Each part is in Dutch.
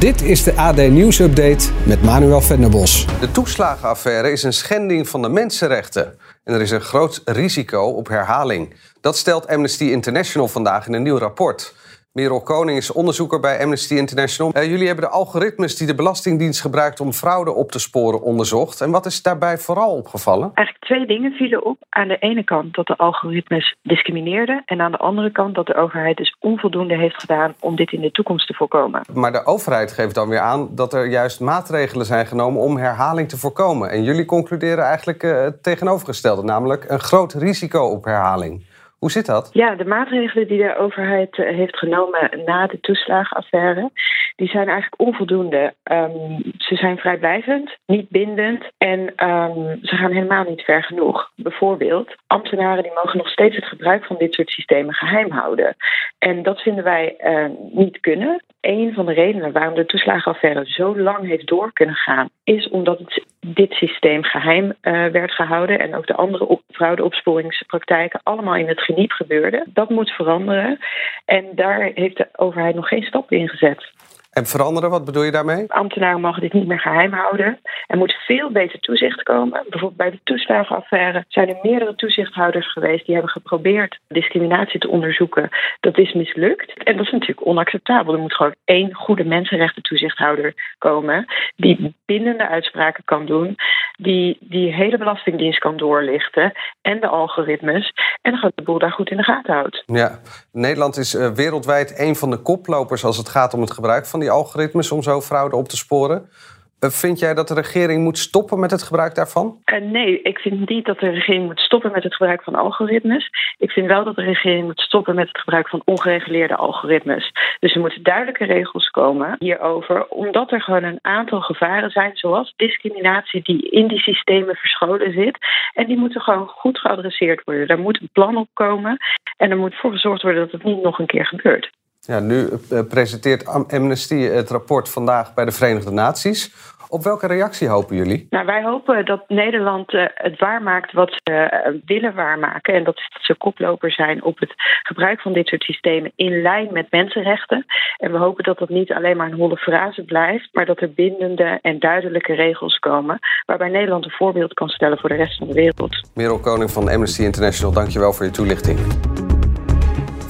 Dit is de AD Nieuws Update met Manuel Venderbos. De toeslagenaffaire is een schending van de mensenrechten. En er is een groot risico op herhaling. Dat stelt Amnesty International vandaag in een nieuw rapport. Merel Koning is onderzoeker bij Amnesty International. Uh, jullie hebben de algoritmes die de Belastingdienst gebruikt om fraude op te sporen onderzocht. En wat is daarbij vooral opgevallen? Eigenlijk twee dingen vielen op. Aan de ene kant dat de algoritmes discrimineerden. En aan de andere kant dat de overheid dus onvoldoende heeft gedaan om dit in de toekomst te voorkomen. Maar de overheid geeft dan weer aan dat er juist maatregelen zijn genomen om herhaling te voorkomen. En jullie concluderen eigenlijk uh, het tegenovergestelde, namelijk een groot risico op herhaling. Hoe zit dat? Ja, de maatregelen die de overheid eh, heeft genomen na de toeslagenaffaire, die zijn eigenlijk onvoldoende. Um, ze zijn vrijblijvend, niet bindend en um, ze gaan helemaal niet ver genoeg. Bijvoorbeeld, ambtenaren die mogen nog steeds het gebruik van dit soort systemen geheim houden. En dat vinden wij uh, niet kunnen. Een van de redenen waarom de toeslagenaffaire zo lang heeft door kunnen gaan, is omdat het, dit systeem geheim uh, werd gehouden en ook de andere op, fraudeopsporingspraktijken allemaal in het geniep gebeurden. Dat moet veranderen en daar heeft de overheid nog geen stap in gezet. En veranderen, wat bedoel je daarmee? Ambtenaren mogen dit niet meer geheim houden. Er moet veel beter toezicht komen. Bijvoorbeeld bij de toeslagenaffaire zijn er meerdere toezichthouders geweest die hebben geprobeerd discriminatie te onderzoeken. Dat is mislukt. En dat is natuurlijk onacceptabel. Er moet gewoon één goede mensenrechten toezichthouder komen die bindende uitspraken kan doen, die die hele belastingdienst kan doorlichten en de algoritmes. En gaat de boel daar goed in de gaten houdt. Ja, Nederland is uh, wereldwijd een van de koplopers als het gaat om het gebruik van die algoritmes om zo fraude op te sporen. Eh, vind jij dat de regering moet stoppen met het gebruik daarvan? Uh, nee, ik vind niet dat de regering moet stoppen met het gebruik van algoritmes. Ik vind wel dat de regering moet stoppen met het gebruik van ongereguleerde algoritmes. Dus er moeten duidelijke regels komen hierover, omdat er gewoon een aantal gevaren zijn, zoals discriminatie, die in die systemen verscholen zit. En die moeten gewoon goed geadresseerd worden. Daar moet een plan op komen en er moet voor gezorgd worden dat het niet nog een keer gebeurt. Ja, nu uh, presenteert Amnesty het rapport vandaag bij de Verenigde Naties. Op welke reactie hopen jullie? Nou, wij hopen dat Nederland uh, het waarmaakt wat ze uh, willen waarmaken. En dat is dat ze koploper zijn op het gebruik van dit soort systemen in lijn met mensenrechten. En we hopen dat dat niet alleen maar een holle frase blijft, maar dat er bindende en duidelijke regels komen. Waarbij Nederland een voorbeeld kan stellen voor de rest van de wereld. Merel Koning van Amnesty International, dankjewel voor je toelichting.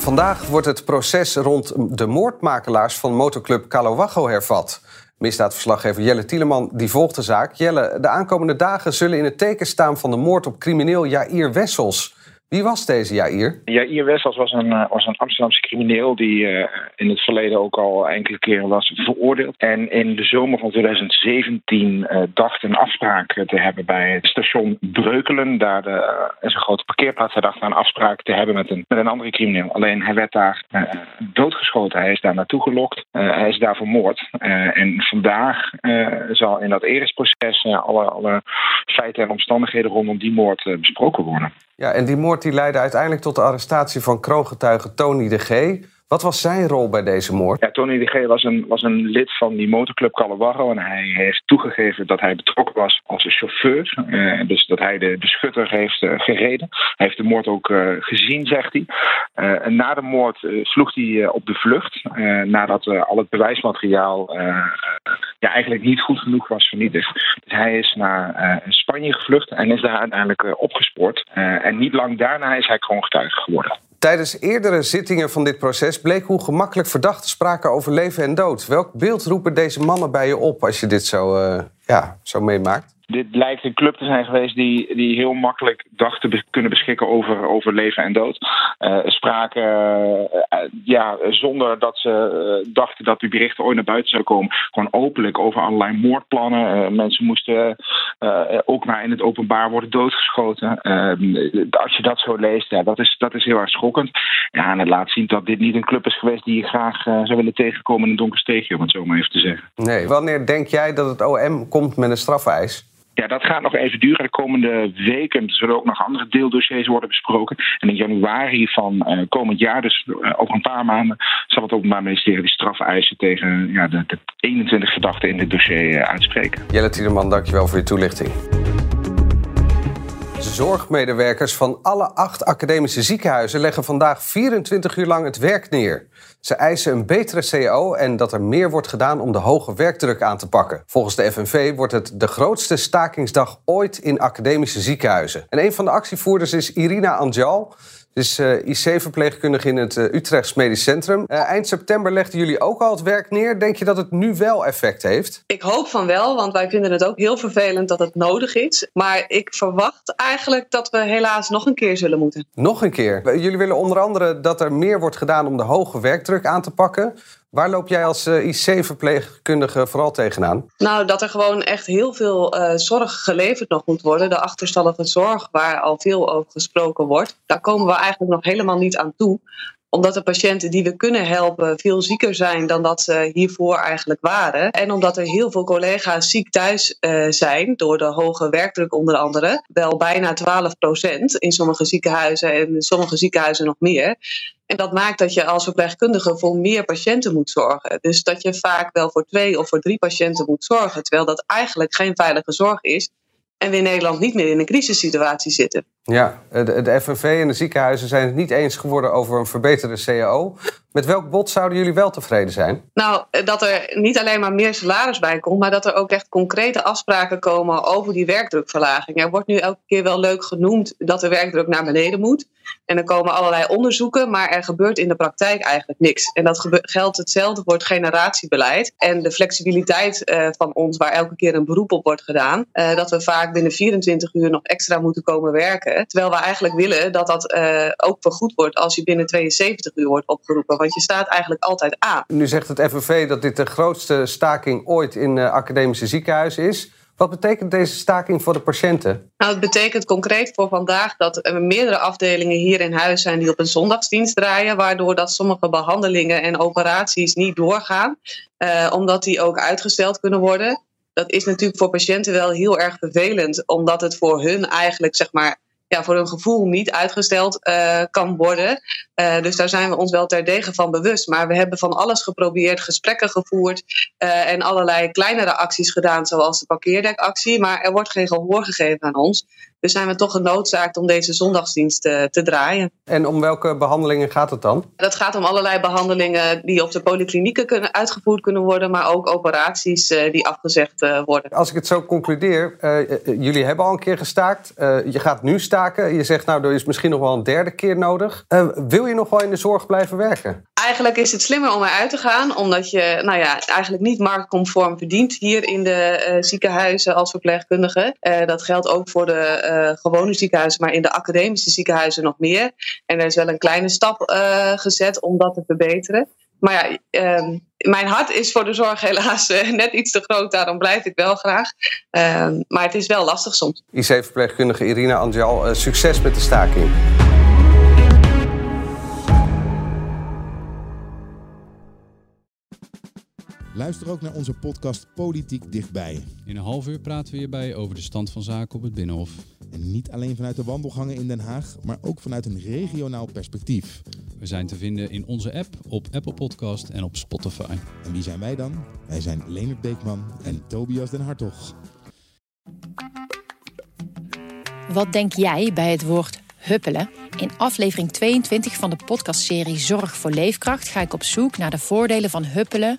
Vandaag wordt het proces rond de moordmakelaars van motorclub Calowago hervat. Misdaadverslaggever Jelle Tieleman die volgt de zaak. Jelle, de aankomende dagen zullen in het teken staan van de moord op crimineel Jair Wessels. Wie was deze Jair? Jair Wessels was een, uh, was een Amsterdamse crimineel die uh, in het verleden ook al enkele keren was veroordeeld. En in de zomer van 2017 uh, dacht een afspraak te hebben bij het station Breukelen. Daar de, is een grote parkeerplaats. Hij dacht een afspraak te hebben met een, met een andere crimineel. Alleen hij werd daar doodgeschoten. Hij is daar naartoe gelokt. hij is daar vermoord. en vandaag zal in dat eresproces alle, alle feiten en omstandigheden rondom die moord besproken worden. Ja, en die moord die leidde uiteindelijk tot de arrestatie van kroongetuige Tony de G. Wat was zijn rol bij deze moord? Ja, Tony de G was een, was een lid van die motorclub Calawarro. En hij heeft toegegeven dat hij betrokken was als een chauffeur. Uh, dus dat hij de, de schutter heeft uh, gereden. Hij heeft de moord ook uh, gezien, zegt hij. en na de moord sloeg hij op de vlucht. nadat al het bewijsmateriaal ja, eigenlijk niet goed genoeg was vernietigd. Dus hij is naar Spanje gevlucht en is daar uiteindelijk opgespoord. en niet lang daarna is hij kroongetuige geworden. Tijdens eerdere zittingen van dit proces bleek hoe gemakkelijk verdachten spraken over leven en dood. Welk beeld roepen deze mannen bij je op als je dit zo, ja, zo meemaakt? Dit lijkt een club te zijn geweest die, die heel makkelijk dacht te kunnen beschikken over, over leven en dood. Uh, spraken uh, ja, zonder dat ze dachten dat die berichten ooit naar buiten zouden komen, gewoon openlijk over allerlei moordplannen. Mensen moesten ook maar in het openbaar worden doodgeschoten. Ehm, als je dat zo leest, ja, dat, is, dat is heel erg schokkend. Ja, en het laat zien dat dit niet een club is geweest die je graag zou willen tegenkomen in een donker steegje, om het zo even te zeggen. Nee, wanneer denk jij dat het OM komt met een strafeis? Ja, dat gaat nog even duren. De komende weken zullen ook nog andere deeldossiers worden besproken. En in januari van uh, komend jaar, dus uh, over een paar maanden, zal het Openbaar Ministerie de strafeisen tegen ja, de, de 21 verdachten in dit dossier uh, uitspreken. Jelle Tiedeman, dankjewel voor je toelichting. Zorgmedewerkers van alle acht academische ziekenhuizen leggen vandaag 24 uur lang het werk neer. Ze eisen een betere CO en dat er meer wordt gedaan om de hoge werkdruk aan te pakken. Volgens de FNV wordt het de grootste stakingsdag ooit in academische ziekenhuizen. En een van de actievoerders is Irina Anjal. Dus uh, IC-verpleegkundige in het uh, Utrechts Medisch Centrum. Uh, eind september legden jullie ook al het werk neer. Denk je dat het nu wel effect heeft? Ik hoop van wel, want wij vinden het ook heel vervelend dat het nodig is. Maar ik verwacht eigenlijk dat we helaas nog een keer zullen moeten. Nog een keer? Jullie willen onder andere dat er meer wordt gedaan om de hoge werkdruk aan te pakken. Waar loop jij als uh, IC-verpleegkundige vooral tegenaan? Nou, dat er gewoon echt heel veel uh, zorg geleverd nog moet worden. De achterstallige zorg, waar al veel over gesproken wordt. Daar komen we eigenlijk nog helemaal niet aan toe omdat de patiënten die we kunnen helpen veel zieker zijn dan dat ze hiervoor eigenlijk waren. En omdat er heel veel collega's ziek thuis uh, zijn, door de hoge werkdruk onder andere. Wel bijna 12 procent in sommige ziekenhuizen en in sommige ziekenhuizen nog meer. En dat maakt dat je als verpleegkundige voor meer patiënten moet zorgen. Dus dat je vaak wel voor twee of voor drie patiënten moet zorgen. Terwijl dat eigenlijk geen veilige zorg is. En we in Nederland niet meer in een crisissituatie zitten. Ja, de, de FNV en de ziekenhuizen zijn het niet eens geworden over een verbeterde CAO. Met welk bod zouden jullie wel tevreden zijn? Nou, dat er niet alleen maar meer salaris bij komt, maar dat er ook echt concrete afspraken komen over die werkdrukverlaging. Er wordt nu elke keer wel leuk genoemd dat de werkdruk naar beneden moet. En er komen allerlei onderzoeken, maar er gebeurt in de praktijk eigenlijk niks. En dat geldt hetzelfde voor het generatiebeleid. En de flexibiliteit uh, van ons, waar elke keer een beroep op wordt gedaan. Dat we vaak binnen 24 uur nog extra moeten komen werken. Terwijl we eigenlijk willen dat dat uh, ook vergoed wordt als je binnen 72 uur wordt opgeroepen. Want je staat eigenlijk altijd aan. Nu zegt het FNV dat dit de grootste staking ooit in academische ziekenhuizen is. Wat betekent deze staking voor de patiënten? Nou, het betekent concreet voor vandaag dat er meerdere afdelingen hier in huis zijn die op een zondagsdienst draaien, waardoor dat sommige behandelingen en operaties niet doorgaan, uh, omdat die ook uitgesteld kunnen worden. Dat is natuurlijk voor patiënten wel heel erg vervelend, omdat het voor hun eigenlijk zeg maar ja, voor hun gevoel niet uitgesteld uh, kan worden. Uh, dus daar zijn we ons wel terdege van bewust. Maar we hebben van alles geprobeerd, gesprekken gevoerd uh, en allerlei kleinere acties gedaan, zoals de parkeerdekactie. Maar er wordt geen gehoor gegeven aan ons. Dus zijn we toch genoodzaakt om deze zondagsdienst te, te draaien. En om welke behandelingen gaat het dan? Dat gaat om allerlei behandelingen die op de polyklinieken kunnen, uitgevoerd kunnen worden, maar ook operaties uh, die afgezegd uh, worden. Als ik het zo concludeer, uh, jullie hebben al een keer gestaakt. je gaat nu staken. Je zegt nou, er is misschien nog wel een derde keer nodig. wil je nog wel in de zorg blijven werken? Eigenlijk is het slimmer om eruit te gaan, omdat je nou ja, eigenlijk niet marktconform verdient hier in de ziekenhuizen als verpleegkundige. dat geldt ook voor de uh, gewone ziekenhuizen, maar in de academische ziekenhuizen nog meer. En er is wel een kleine stap uh, gezet om dat te verbeteren. Maar ja, uh, mijn hart is voor de zorg helaas uh, net iets te groot, daarom blijf ik wel graag. Ehm, maar het is wel lastig soms. IC-verpleegkundige Irina Angel, succes met de staking. Luister ook naar onze podcast Politiek Dichtbij. In een half uur praten we hierbij over de stand van zaken op het Binnenhof. En niet alleen vanuit de wandelgangen in Den Haag, maar ook vanuit een regionaal perspectief. We zijn te vinden in onze app, op Apple Podcast en op Spotify. En wie zijn wij dan? Wij zijn Leonard Beekman en Tobias Den Hartog. Wat denk jij bij het woord huppelen? In aflevering 22 van de podcastserie Zorg voor Leefkracht ga ik op zoek naar de voordelen van huppelen